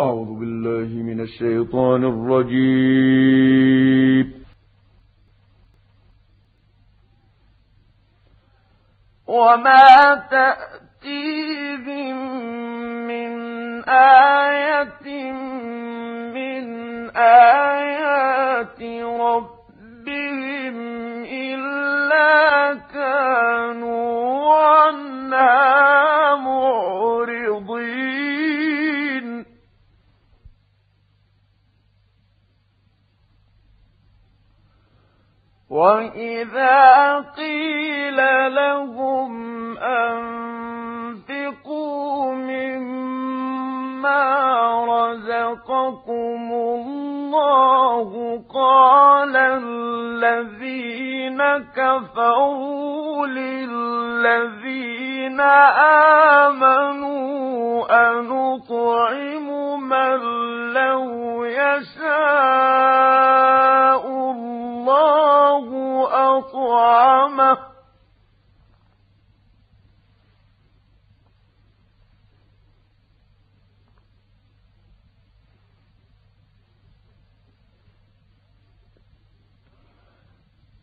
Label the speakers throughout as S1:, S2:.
S1: أعوذ بالله من الشيطان الرجيم.
S2: وما تأتيهم من آية من آيات ربهم وإذا قيل لهم أنفقوا مما رزقكم الله قال الذين كفروا للذين آمنوا أنطعم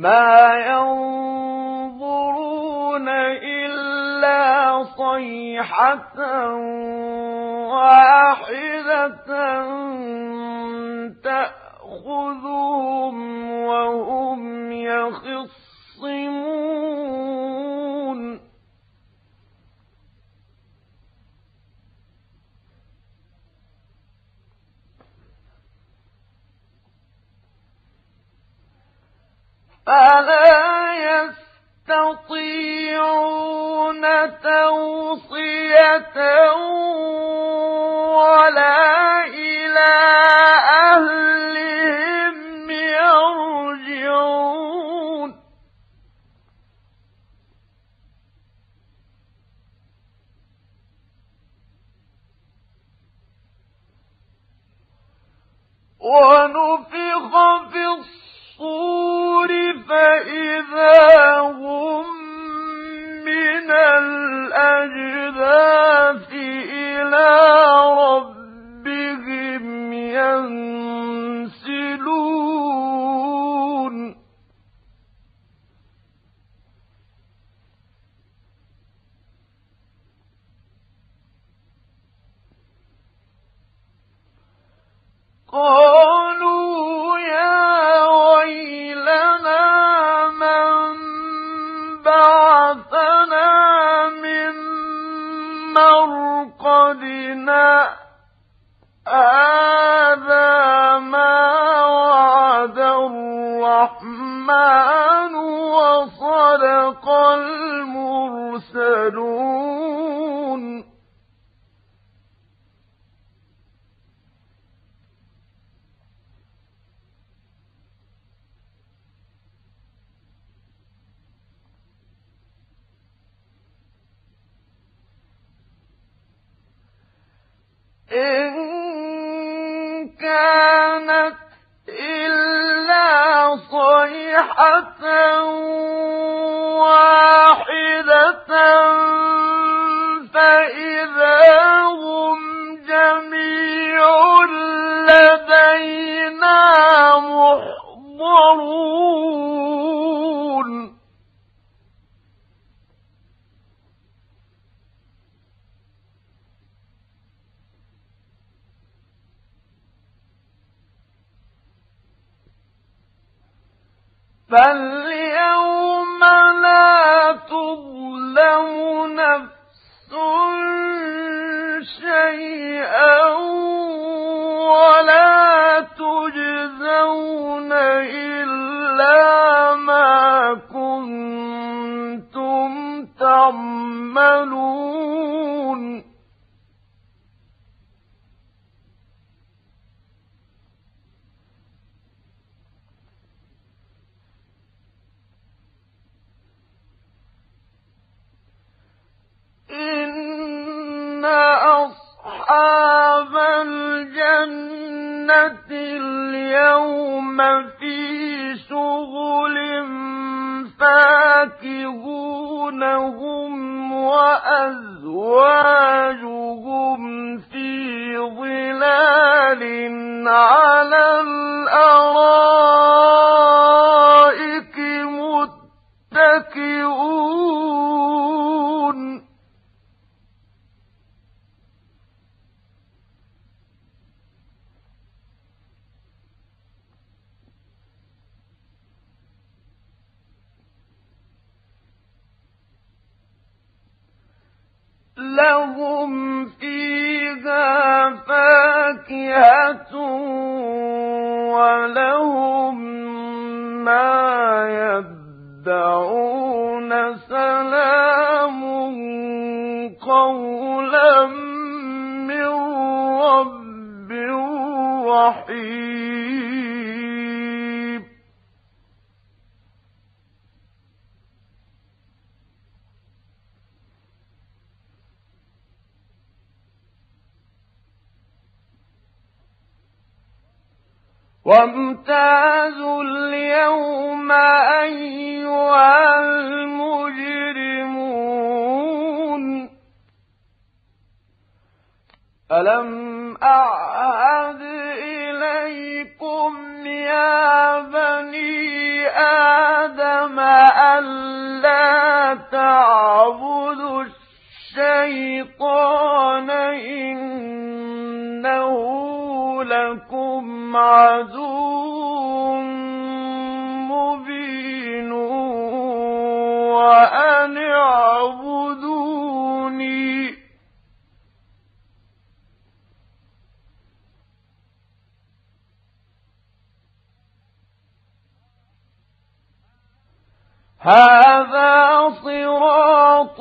S2: ما ينظرون إلا صيحة واحدة تأخذهم وهم يخصمون. فلا يستطيعون توصية ولا إلى أهلهم يرجعون؟ ونفخ فإذا هم من الأجداث إلى ربهم ينسلون قالوا المرسلون. إن كانت صيحة واحدة فإذا هم جميع لدينا محضرون. فاليوم لا تظلم نفس شيئا ولا تجزون إلا اليوم في شغل وأزواجهم في ظلال على لهم فيها فاكهة ولهم ما يدعون سلام قولا من رب رحيم وامتازوا اليوم أيها المجرمون. ألم أعهد إليكم يا بني آدم ألا هذا صراط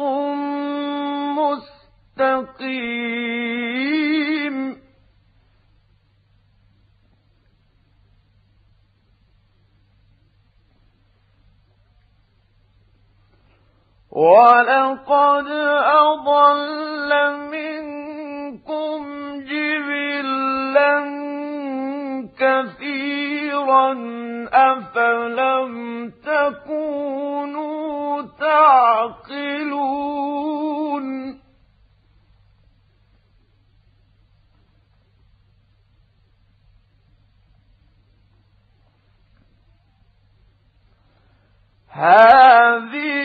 S2: هذه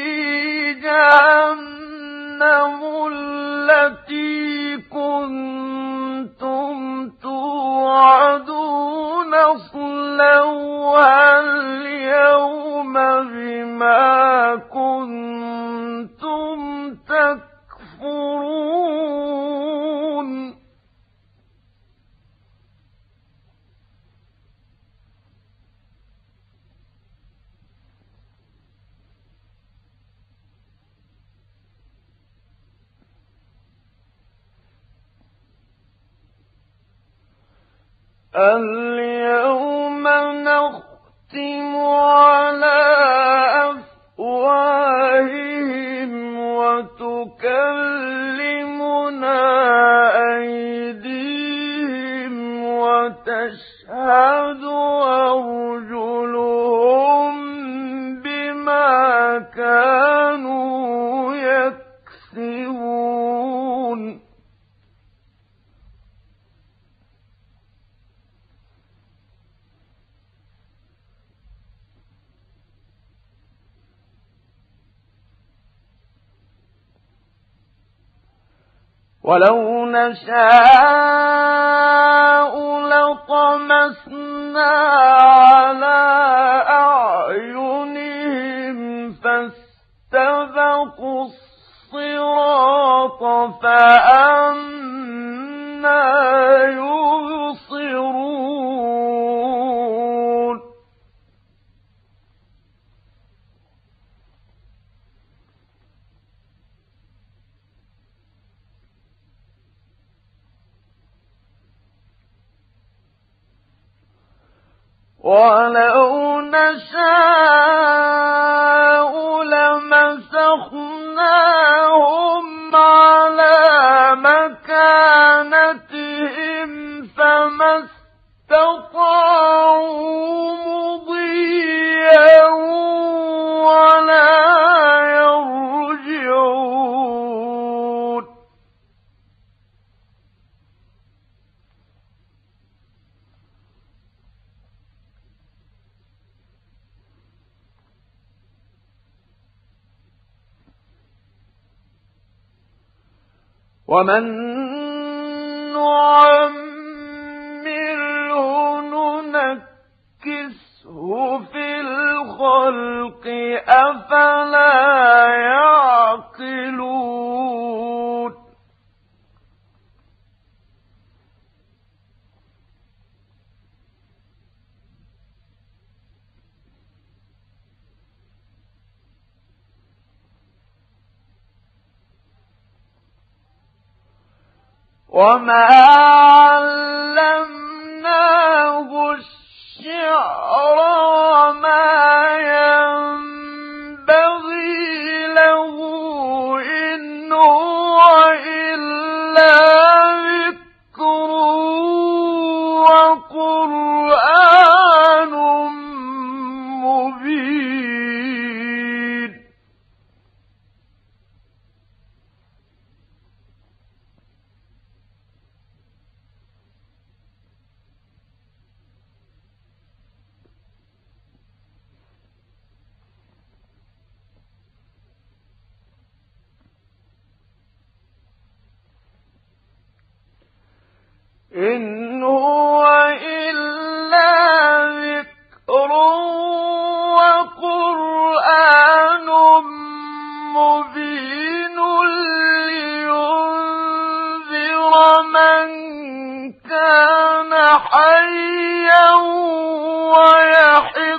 S2: اليوم نختم على ولو نشاء لطمسنا على ولو نشاء لمسخناهم على ومن نعمره ننكسه في الخلق أفلا وما إن هو إلا ذكر وقرآن مبين لينذر من كان حيا ويحق